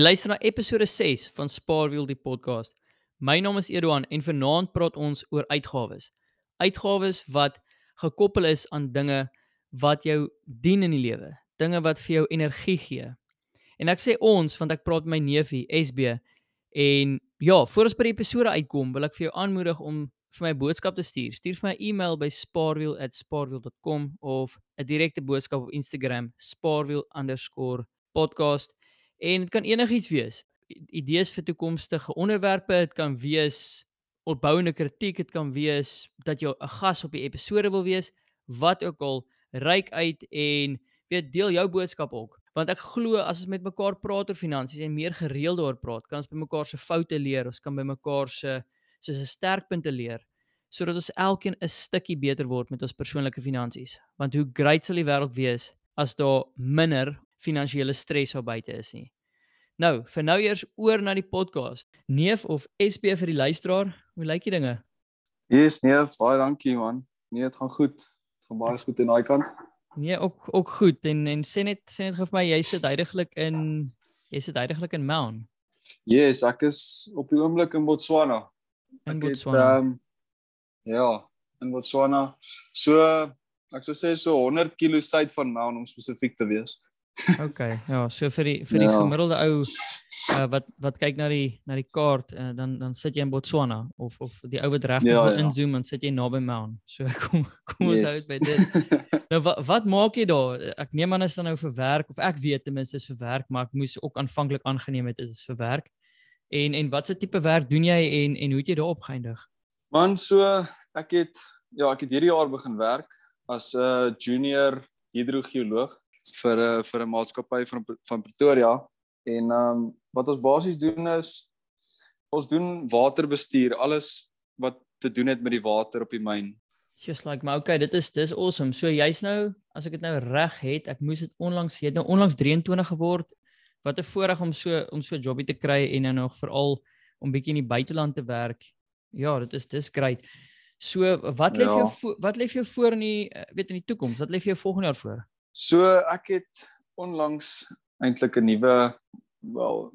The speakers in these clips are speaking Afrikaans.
Jy luister na episode 6 van Spaarwiel die podcast. My naam is Eduan en vanaand praat ons oor uitgawes. Uitgawes wat gekoppel is aan dinge wat jou dien in die lewe, dinge wat vir jou energie gee. En ek sê ons want ek praat met my neefie SB en ja, voor ons by die episode uitkom, wil ek vir jou aanmoedig om vir my boodskap te stuur. Stuur vir my 'n e-mail by spaarwiel@spaarwiel.com of 'n direkte boodskap op Instagram spaarwiel_podcast En dit kan enigiets wees. Idees vir toekomstige onderwerpe, dit kan wees opbouende kritiek, dit kan wees dat jy 'n gas op die episode wil wees, wat ook al, reik uit en weet deel jou boodskap ook. Want ek glo as ons met mekaar praat oor finansies en meer gereeld daaroor praat, kan ons by mekaar se foute leer, ons kan by mekaar se soos 'n sterkpunte leer sodat ons elkeen 'n stukkie beter word met ons persoonlike finansies. Want hoe groot sal die wêreld wees as daar minder finansiële stres op buite is nie. Nou, vir nou eers oor na die podcast. Neef of SP vir die luisteraar, hoe lyk die dinge? Yes, neef, baie dankie man. Nee, dit gaan goed. Gaan baie goed in daai kant. Nee, ook ook goed en en sê net sê net gou vir my jy sit heidaglik in jy sit heidaglik in Mount. Yes, ek is op die oomblik in Botswana. In Botswana. Ehm um, ja, in Botswana. So ek sou sê so 100 km suid van Mount om spesifiek te wees. OK. Ja, so vir die vir die ja. gemiddelde ou uh, wat wat kyk na die na die kaart uh, dan dan sit jy in Botswana of of die ou wat regtig ja, wil ja. inzoom en sit jy naby Mount. So kom kom ons yes. uit by dit. nou wat wat maak jy daar? Ek neem aan is dan nou vir werk of ek weet ten minste is vir werk, maar ek moes ook aanvanklik aangeneem het dit is vir werk. En en watse tipe werk doen jy en en hoe het jy daar opgeëindig? Man, so ek het ja, ek het hierdie jaar begin werk as 'n uh, junior hidrogeoloog vir 'n uh, vir 'n maatskappy van van Pretoria en ehm um, wat ons basies doen is ons doen waterbestuur, alles wat te doen het met die water op die myn. Just like my okay, dit is dis awesome. So jy's nou as ek dit nou reg het, ek moes dit onlangs het nou onlangs 23 geword. Wat 'n voorreg om so om so 'n jobie te kry en nou nog veral om bietjie in die buiteland te werk. Ja, dit is dis great. So wat lê ja. vir jou wat lê vir jou voor in die eh, weet in die toekoms? Wat lê vir jou volgende jaar voor? So ek het onlangs eintlik 'n nuwe wel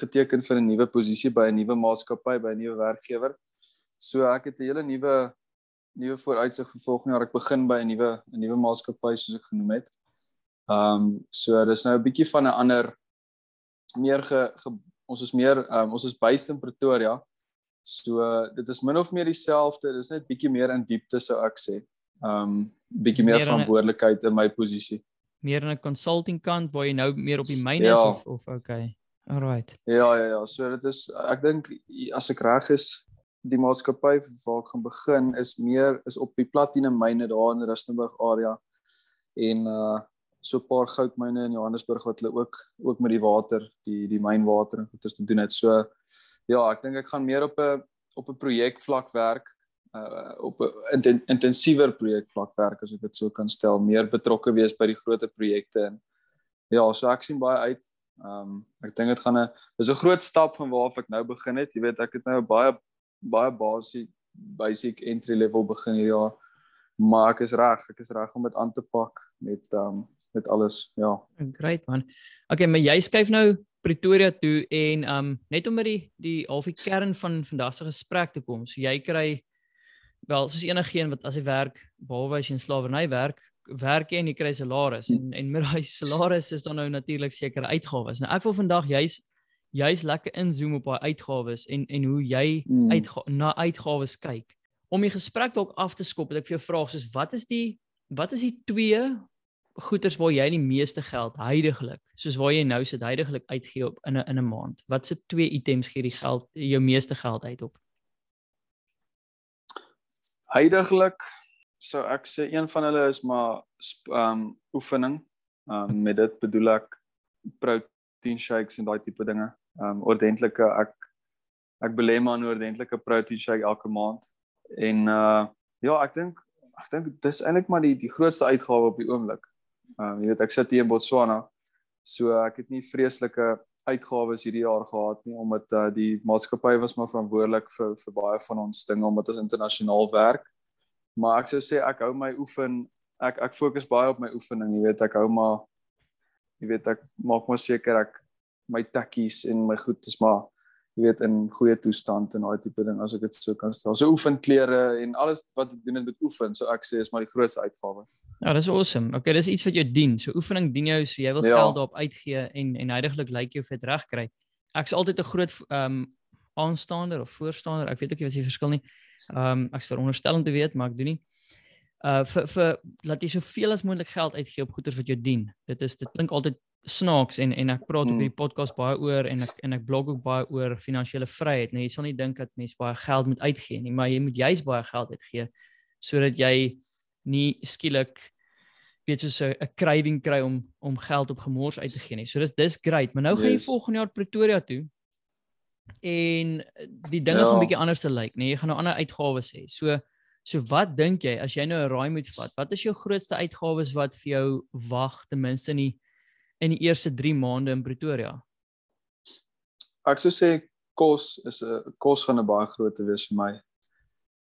geteken vir 'n nuwe posisie by 'n nuwe maatskappy by 'n nuwe werkgewer. So ek het 'n hele nuwe nuwe vooruitsig vir volgende jaar. Ek begin by 'n nuwe 'n nuwe maatskappy soos ek genoem het. Ehm um, so dis nou 'n bietjie van 'n ander meer ge, ge ons is meer um, ons is based in Pretoria. So dit is min of meer dieselfde, dis net bietjie meer in diepte sou ek sê um bietjie meer, meer verantwoordelikheid in my posisie. Meer in 'n consulting kant waar jy nou meer op die myne ja. is of of okay. Alright. Ja ja ja, so dit is ek dink as ek reg is die maatskappy waar ek gaan begin is meer is op die platine myne daar in Rustenburg area en uh so 'n paar goudmyne in Johannesburg wat hulle ook ook met die water, die die mynwater en goeie te doen het. So ja, ek dink ek gaan meer op 'n op 'n projek vlak werk uh op 'n intensiewer projek vlak werk as ek dit so kan stel, meer betrokke wees by die groter projekte en ja, so ek sien baie uit. Um ek dink dit gaan 'n is 'n groot stap van waar ek nou begin het. Jy weet, ek het nou baie baie basiese basic entry level begin hierdie jaar. Maar ek is reg, ek is reg om dit aan te pak met um met alles, ja. Great man. Okay, maar jy skuif nou Pretoria toe en um net om by die die halfie kern van vandag se gesprek te kom. So jy kry wel soos enigeen wat as jy werk behalwe as jy in slawerny werk werk jy en jy kry salaris en en met daai salaris is dan nou natuurlik sekere uitgawes. Nou ek wil vandag juis juis lekker inzoom op daai uitgawes en en hoe jy mm. uitga na uitgawes kyk. Om die gesprek dalk af te skop, het ek vir jou vra soos wat is die wat is die twee goeders waar jy die meeste geld heidaglik, soos waar jy nou sit heidaglik uitgee op in 'n in 'n maand. Wat se twee items gee die geld jou meeste geld uit op? Heidiglik sou ek sê een van hulle is maar ehm um, oefening. Ehm um, met dit bedoel ek protein shakes en daai tipe dinge. Ehm um, ordentlike ek ek belê maar 'n ordentlike protein shake elke maand. En uh ja, ek dink ek dink dis eintlik maar die die grootste uitgawe op die oomblik. Ehm um, jy weet ek sit hier in Botswana. So ek het nie vreeslike uitgawes hierdie jaar gehad nie omdat uh, die maatskappy was maar verantwoordelik vir vir baie van ons dinge omdat ons internasionaal werk. Maar ek sou sê ek hou my oefen ek ek fokus baie op my oefening, jy weet ek hou maar jy weet ek maak maar seker ek my takkies en my goed is maar jy weet in goeie toestand en daai tipe ding as ek dit so kan stel. So oefen klere en alles wat doen met oefen, so ek sê is maar die grootste uitgawe. Ja, dis awesome. Okay, dis iets wat jou dien. So oefening dien jou so jy wil ja. geld daarop uitgee en en heidaglik lyk like jy of dit reg kry. Ek's altyd 'n groot ehm um, aanstaander of voorstander. Ek weet ook nie wat die verskil nie. Ehm um, ek's veronderstel om te weet, maar ek doen nie. Uh vir vir laat jy soveel as moontlik geld uitgee op goeder wat jou dien. Dit is dit klink altyd snaaks en en ek praat hmm. op hierdie podcast baie oor en ek en ek blog ook baie oor finansiële vryheid. Nou jy sal nie dink dat mense baie geld moet uitgee nie, maar jy moet juis baie geld uitgee sodat jy nie skielik weet soos 'n craving kry om om geld op gemors uit te gee nie. So dis dis great, maar nou yes. gaan jy volgende jaar Pretoria toe en die dinge ja. gaan bietjie anders te lyk, nee, jy gaan nou ander uitgawes hê. So so wat dink jy as jy nou 'n raai moet vat? Wat is jou grootste uitgawes wat vir jou wag ten minste in die in die eerste 3 maande in Pretoria? Ek sou sê kos is 'n kos gaan 'n baie groot wees vir my.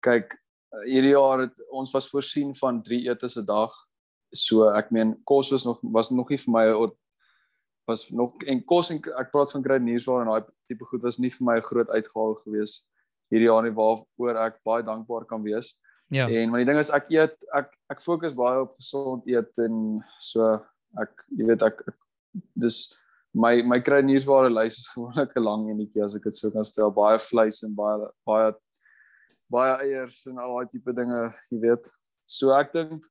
Kyk, hierdie jaar het ons was voorsien van 3 etes 'n dag. So ek meen kos was nog was nog nie vir my was nog en kos en ek praat van Great Nieuwsware en daai tipe goed was nie vir my 'n groot uitgawe gewees hierdie jaar nie waaroor ek baie dankbaar kan wees. Ja. En maar die ding is ek eet ek ek fokus baie op gesond eet en so ek jy weet ek, ek dis my my Great Nieuwsware lys is gewoonlik 'n lang enetjie as ek dit sou kan stel baie vleis en baie baie baie eiers en al daai tipe dinge, jy weet. So ek dink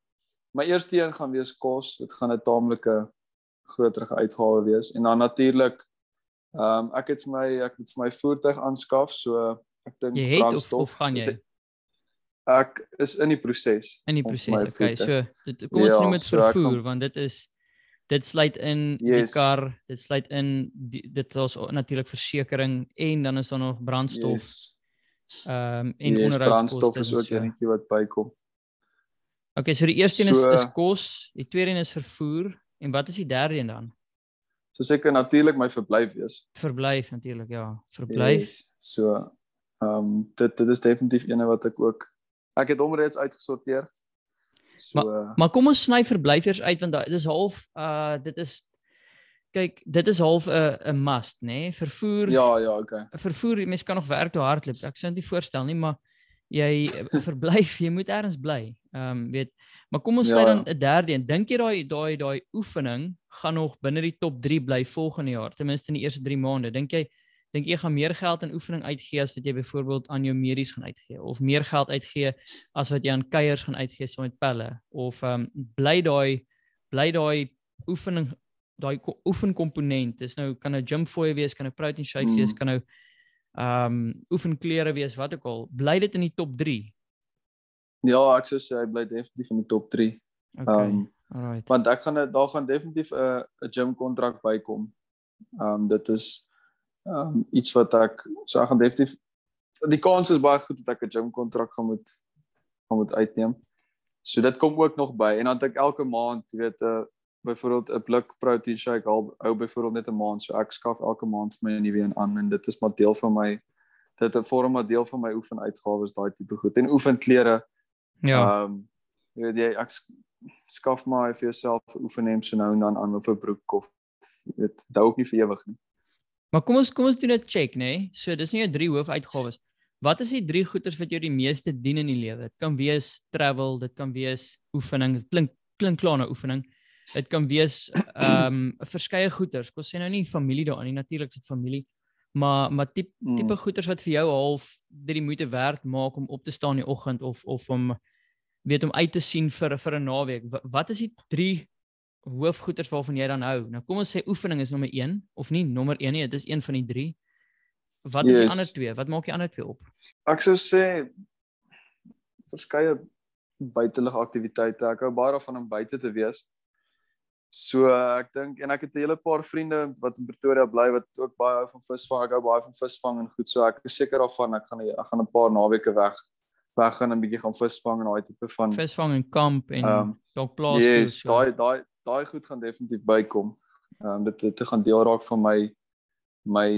my eerste een gaan wees kos. Dit gaan 'n taamlike groter uitgawe wees en dan natuurlik ehm um, ek het vir my ek het vir my voertuig aanskaf so ek dink brandstof of, of gaan jy ek is in die proses in die proses okay so dit kom ons ja, noem dit so vervoer kan, want dit is dit sluit in yes. die kar dit sluit in die, dit is natuurlik versekerings en dan is daar nog brandstof ehm yes. um, en yes, onderhoudskoste is ook so. enetjie wat bykom Okay, so die eerste een so, is is kos, die tweede een is vervoer En wat is die derde een dan? So seker natuurlik my verblyf wees. Verblyf natuurlik, ja. Verblyf. Yes. So ehm um, dit dit is definitief eene wat ek ook ek het hom reeds uitgesorteer. So Maar, maar kom ons sny verblyfers uit want dit is half uh dit is kyk, dit is half 'n 'n must, nê? Nee? Vervoer. Ja, ja, okay. Vervoer, mense kan nog werk toe hardloop. Ek sê dit nie voorstel nie, maar jy verblyf, jy moet ergens bly. Ehm um, weet, maar kom ons sê ja. dan 'n derde een. Dink jy daai daai daai oefening gaan nog binne die top 3 bly volgende jaar, ten minste in die eerste 3 maande? Dink jy dink jy gaan meer geld aan oefening uitgee as wat jy byvoorbeeld aan jou medies gaan uitgee of meer geld uitgee as wat jy aan kuiers gaan uitgee saam met pelle of ehm um, bly daai bly daai oefening daai oefenkomponent is nou kan 'n gym fooi wees, kan 'n protein shake mm. wees, kan nou ehm um, oefenklere wees wat ook al. Bly dit in die top 3 ja ek sou sê hy bly definitief in die top 3 okay um, alright. want ek gaan daar gaan definitief 'n 'n gym kontrak bykom. Ehm um, dit is ehm um, iets wat ek so ek gaan definitief die kans is baie goed dat ek 'n gym kontrak gaan moet gaan moet uitneem. So dit kom ook nog by. En dan het ek elke maand jy weet 'n uh, byvoorbeeld 'n blik protein shake al hou byvoorbeeld net 'n maand so ek skaf elke maand vir my 'n nuwe een aan en dit is maar deel van my dit 'n vorm maar deel van my oefenuitgawes daai tipe goed en oefenklere ja ehm um, jy weet jy ek skaf maar vir jouself oefenhemp so nou en dan aan of 'n broek of dit hou ook nie vir ewig nie maar kom ons kom ons doen 'n check nê nee? so dis nie jou drie hoofuitgawes Wat is die drie goeders wat jou die meeste dien in die lewe? Dit kan wees travel, dit kan wees oefening. Dit klink klink klaar na oefening. Dit kan wees ehm um, verskeie goeders. Kom sê nou nie familie daarin nie, natuurlik is dit familie. Maar maar tipe mm. tipe goeders wat vir jou half dit die moeite werd maak om op te staan in die oggend of of om weet om uit te sien vir vir 'n naweek. Wat is die drie hoofgoeders waarvan jy dan hou? Nou kom ons sê oefening is nommer 1 of nie nommer 1 nie, dit is een van die drie. Wat yes. is die ander twee? Wat maak die ander twee op? Ek sou sê verskeie buitelug aktiwiteite. Ek hou baie daarvan om buite te wees. So ek dink en ek het 'n hele paar vriende wat in Pretoria bly wat ook baie hou van visvang. Ek hou baie van visvang en goed. So ek is seker daarvan ek gaan ek gaan 'n paar naweke weg weg gaan en 'n bietjie gaan visvang en daai tipe van visvang en kamp en um, dalk plaas toe. Ja, so. daai daai daai goed gaan definitief bykom. Ehm um, dit dit gaan deel raak van my my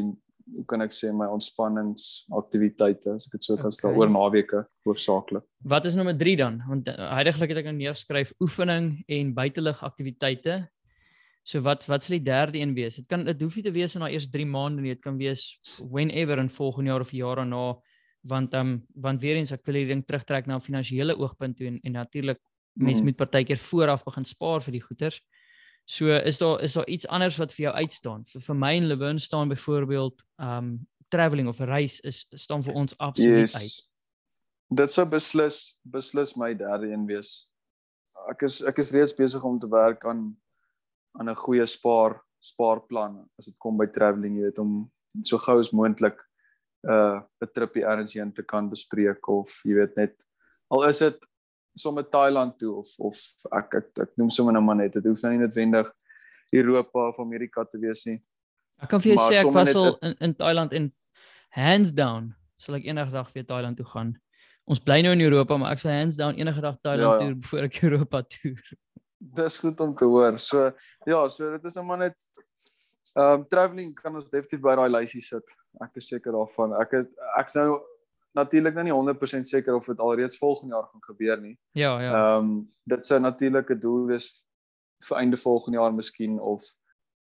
hoe kan ek sê my ontspanningsaktiwiteite as ek dit so kan stel okay. oor naweke hoofsaaklik. Wat is nommer 3 dan? Want heidaglik het ek nou neerskryf oefening en buitelug aktiwiteite. So wat wat sal die derde een wees? Dit kan dit hoef nie te wees in daai eerste 3 maande nie. Dit kan wees whenever in volgende jaar of jaar daarna want ehm um, want weer eens ek wil hierdie ding terugtrek na 'n finansiële oogpunt toe en, en natuurlik mense mm. moet partykeer vooraf begin spaar vir die goederes. So is daar is daar iets anders wat vir jou uitstaan. Vir vir my en Lewin staan byvoorbeeld um travelling of reis is staan vir ons absoluut yes. uit. Dit sou beslis beslis my derde een wees. Ek is ek is reeds besig om te werk aan aan 'n goeie spaar spaarplan as dit kom by travelling, jy weet om so gou as moontlik 'n uh, 'n tripie ergens heen te kan bespreek of jy weet net al is dit sommer Thailand toe of of ek ek, ek noem sommer nou maar net dit hoef nou nie noodwendig Europa of Amerika te wees nie. Ek kan vir jou sê ek was al in in Thailand en hands down sal ek eendag dag weer Thailand toe gaan. Ons bly nou in Europa, maar ek sal hands down enige dag Thailand ja, ja. toe voor ek Europa toe. Dis goed om te hoor. So ja, so dit is nou maar net ehm um, travelling kan ons definitief by daai lysie sit. Ek is seker daarvan. Ek is ek's nou natuurlik nou nie 100% seker of dit alreeds volgende jaar gaan gebeur nie. Ja, ja. Ehm um, dit sou natuurlik 'n doel wees vir einde volgende jaar miskien of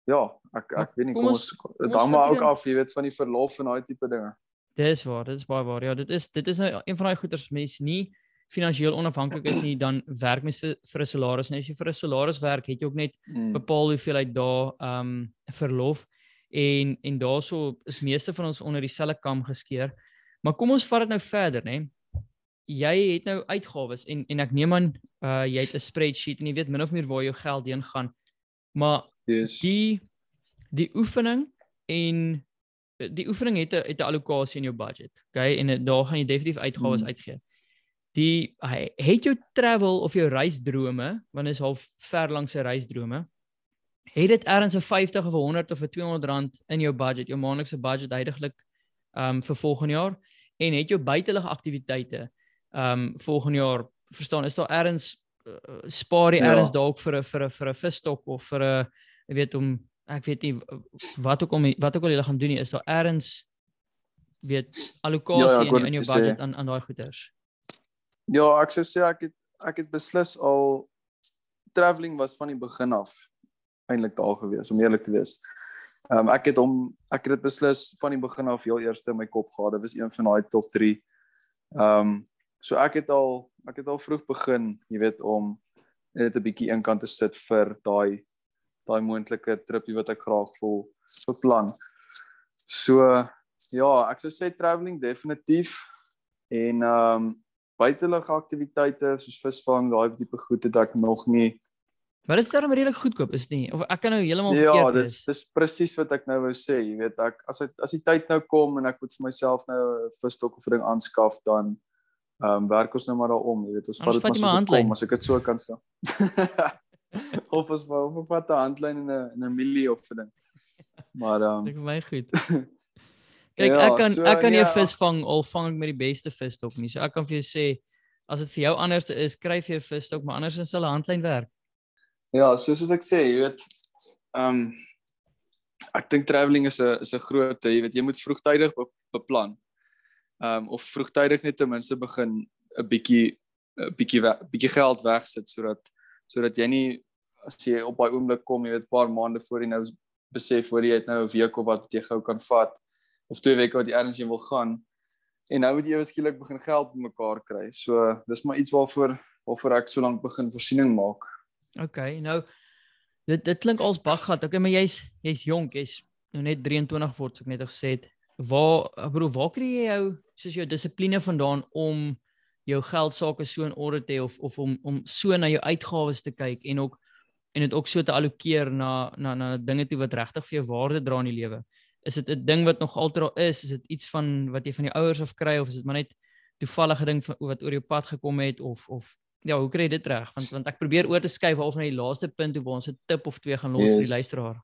ja, ek ek weet nie kom ons dit hang maar ook af, jy weet van die verlof en daai tipe dinge. Dis waar, dit is baie waar. Ja, dit is dit is nou een van daai goeders mense nie finansiëel onafhanklik is nie dan werk mens vir vir 'n salaris en as jy vir 'n salaris werk, het jy ook net mm. bepaal hoeveel uit daar ehm um, verlof en en daaroor is meeste van ons onder dieselfde kam geskeer. Maar kom ons vat dit nou verder, né? Jy het nou uitgawes en en ek neem aan uh jy het 'n spreadsheet en jy weet min of meer waar jou geld heen gaan. Maar yes. die die oefening en die oefening het 'n het 'n allocasie in jou budget. Okay? En daar gaan jy definitief uitgawes hmm. uitgee. Die het jou travel of jou reisdrome, want is half ver langs se reisdrome. Het dit ergens 'n 50 of 100 of 'n 200 rand in jou budget, jou maandelikse budget heidaglik um vir volgende jaar? En het jou buitelug aktiwiteite ehm um, volgende jaar verstaan is daar ergens uh, spaar jy ja. ergens dalk vir 'n vir 'n vir 'n visstok of vir 'n ek weet om ek weet nie wat ook om wat ook al jy gaan doen nie is daar ergens weet allocasie ja, ja, in, in jou budget aan aan daai goeders. Ja, ek sou sê ek het ek het beslis al travelling was van die begin af eintlik daar gewees om eerlik te wees. Ehm um, ek het hom ek het dit beslis van die begin af heel eerste in my kop gehad. Dit was een van daai top 3. Ehm um, so ek het al ek het al vroeg begin, jy weet, om net 'n bietjie eenkant te sit vir daai daai moontlike tripie wat ek graag wil beplan. So ja, ek sou sê travelling definitief en ehm um, buitelug aktiwiteite soos visvang, daai tipe goed het ek nog nie Maar is dit dan redelik goedkoop is nie? Of ek kan nou heeltemal ja, verkeerd wees. Ja, dis dis presies wat ek nou wou sê, jy weet ek as dit as die tyd nou kom en ek moet vir myself nou 'n visstok of 'n ding aanskaf dan ehm um, werk ons nou maar daaroor, jy weet ons vat dit maar so kom as ek dit so kan stel. of ons maar of wat 'n handlyn en 'n 'n milie of 'n ding. Maar ehm um, Dit is my goed. Kyk, ja, ek kan so, ek kan nie 'n ja. vis vang al vang ek met die beste visstok nie. So ek kan vir jou sê as dit vir jou anders is, skryf jy 'n visstok, maar anders sal 'n handlyn werk. Ja, soos ek sê, jy weet, ehm um, ek dink travelling is 'n is 'n groot, jy weet, jy moet vroegtydig be, beplan. Ehm um, of vroegtydig net ten minste begin 'n bietjie 'n bietjie bietjie geld wegsit sodat sodat jy nie as jy op daai oomblik kom, jy weet, 'n paar maande voor jy nou besef voor jy het nou 'n week of wat jy gou kan vat of twee weke wat jy ergens heen wil gaan en nou moet jy ewe skielik begin geld bymekaar kry. So dis maar iets waarvoor waarvoor ek so lank begin voorsiening maak. OK, nou dit dit klink als baggat. OK, maar jy's jy's jonk, jy's nou net 23 word, so ek net gesê het. Waar bro, waar kry jy jou soos jou dissipline vandaan om jou geld sake so in orde te hê of of om om so na jou uitgawes te kyk en ook en dit ook so te allokeer na na na dinge toe wat regtig vir jou waarde dra in die lewe. Is dit 'n ding wat nog altyd is? Is dit iets van wat jy van jou ouers af kry of is dit maar net toevallige ding wat oor jou pad gekom het of of ja, hoe kry jy dit reg? Want want ek probeer oor te skuif half na die laaste punt waar ons 'n tip of twee gaan los yes. vir die luisteraar.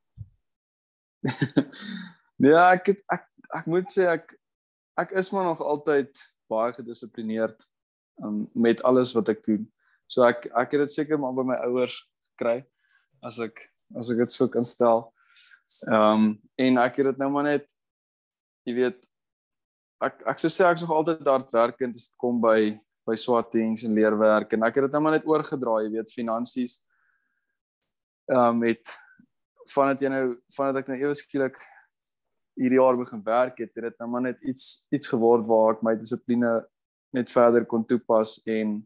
ja, ek het, ek ek moet sê ek ek is maar nog altyd baie gedissiplineerd um, met alles wat ek doen. So ek ek het dit seker maar by my ouers gekry as ek as ek dit so kan stel. Ehm um, en ek het dit nou maar net jy weet ek ek sou sê ek's nog altyd hardwerkend as dit kom by by swartings en leerwerk en ek het dit nou maar net oorgedra, jy weet, finansies ehm um, met vandat jy nou vandat ek nou ewe skielik hierdie jaar begin werk het, het dit nou maar net iets iets geword waar ek my dissipline net verder kon toepas en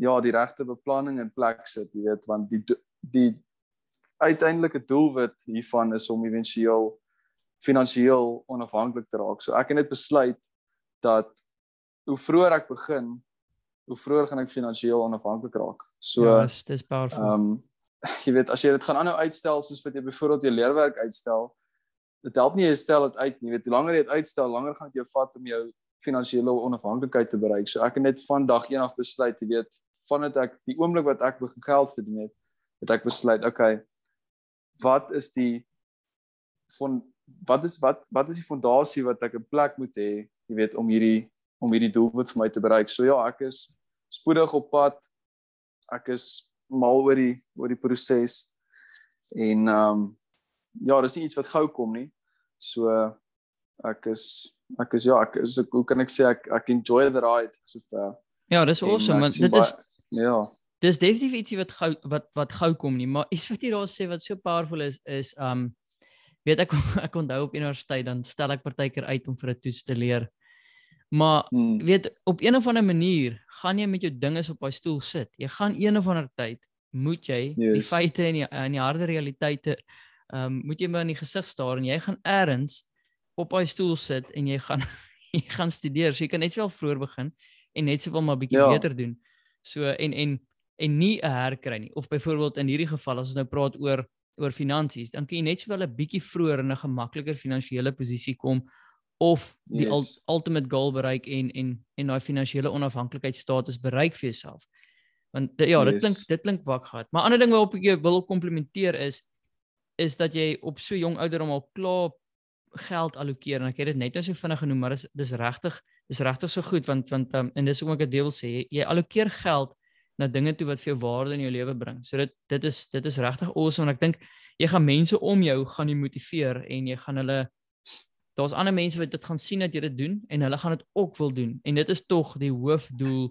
ja, die regte beplanning in plek sit, jy weet, want die die uiteindelike doelwit hiervan is om éventueel finansiëel onafhanklik te raak. So ek het net besluit dat hoe vroeër ek begin, hoe vroeër gaan ek finansiëel onafhanklik raak. So ja, dis dis powerful. Ehm um, jy weet as jy dit gaan aanhou uitstel soos wat jy byvoorbeeld jou leerwerk uitstel, dit help nie jy stel dit uit nie. Jy weet hoe langer jy dit uitstel, langer gaan dit jou vat om jou finansiële onafhanklikheid te bereik. So ek het net van dag 1 af besluit, jy weet, vandat ek die oomblik wat ek begin geld verdien het, het ek besluit, okay, wat is die van wat is wat wat is die fondasie wat ek 'n plek moet hê, jy weet, om hierdie om hierdie doelwit vir my te bereik. So ja, ek is spoedig op pad. Ek is mal oor die oor die proses. En ehm um, ja, dis nie iets wat gou kom nie. So ek is ek is ja, ek is ek, hoe kan ek sê ek ek enjoy the ride so ver. Ja, dis awesome want dit is ja. Dis definitief ietsie wat gou wat wat gou kom nie, maar iets wat jy daar sê wat so powerful is is um weet ek ek onthou op universiteit dan stel ek partykeer uit om vir 'n toets te leer. Maar hmm. weet op een of ander manier gaan jy met jou dinges op daai stoel sit. Jy gaan een of ander tyd moet jy yes. die feite en die en die harde realiteite ehm um, moet jy maar in die gesig staar en jy gaan eers op daai stoel sit en jy gaan jy gaan studeer. So jy kan net sowel vroeër begin en net sowel maar bietjie ja. beter doen. So en en en nie 'n herkry nie. Of byvoorbeeld in hierdie geval as ons nou praat oor oor finansies, dan kan jy net sowel 'n bietjie vroeër in 'n gemakliker finansiële posisie kom of die yes. ul ultimate goal bereik en en en daai finansiële onafhanklikheidstatus bereik vir jouself. Want ja, dit yes. klink dit klink bak gehad. Maar ander ding waarop ek jou wil komplimenteer is is dat jy op so jong ouderdom al klaar geld allokeer en ek het dit net nou so vinnig genoem, maar dis dis regtig dis regtig so goed want want um, en dis hoe ek dit wil sê, jy, jy allokeer geld na dinge toe wat vir jou waarde in jou lewe bring. So dit dit is dit is regtig awesome en ek dink jy gaan mense om jou gaan jy motiveer en jy gaan hulle daar's ander mense wat dit gaan sien dat jy dit doen en hulle gaan dit ook wil doen. En dit is tog die hoofdoel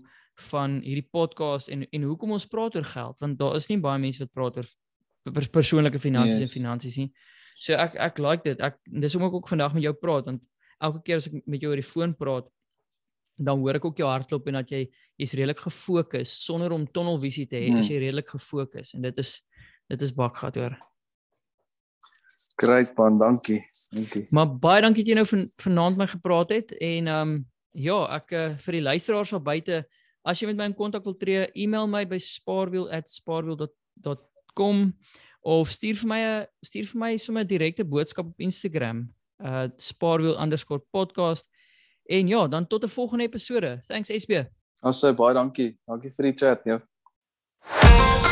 van hierdie podcast en en hoekom ons praat oor geld want daar is nie baie mense wat praat oor persoonlike finansies yes. en finansies nie. So ek ek like dit. Ek dis hoekom ek ook vandag met jou praat want elke keer as ek met jou oor die foon praat dan hoor ek ook jou hartklop en dat jy jy's redelik gefokus sonder om tunnelvisie te hê, hmm. is jy redelik gefokus en dit is dit is bakgat hoor. Great man, dankie. Dankie. Maar baie dankie dat jy nou van vanaand my gepraat het en ehm um, ja, ek uh, vir die luisteraars op buite as jy met my in kontak wil tree, e-mail my by spaarwiel@spaarwiel.com of stuur vir my 'n stuur vir my sommer 'n direkte boodskap op Instagram, uh spaarwiel_podcast En ja, dan tot 'n volgende episode. Thanks SB. Sê baie dankie. Dankie vir die chat, ja.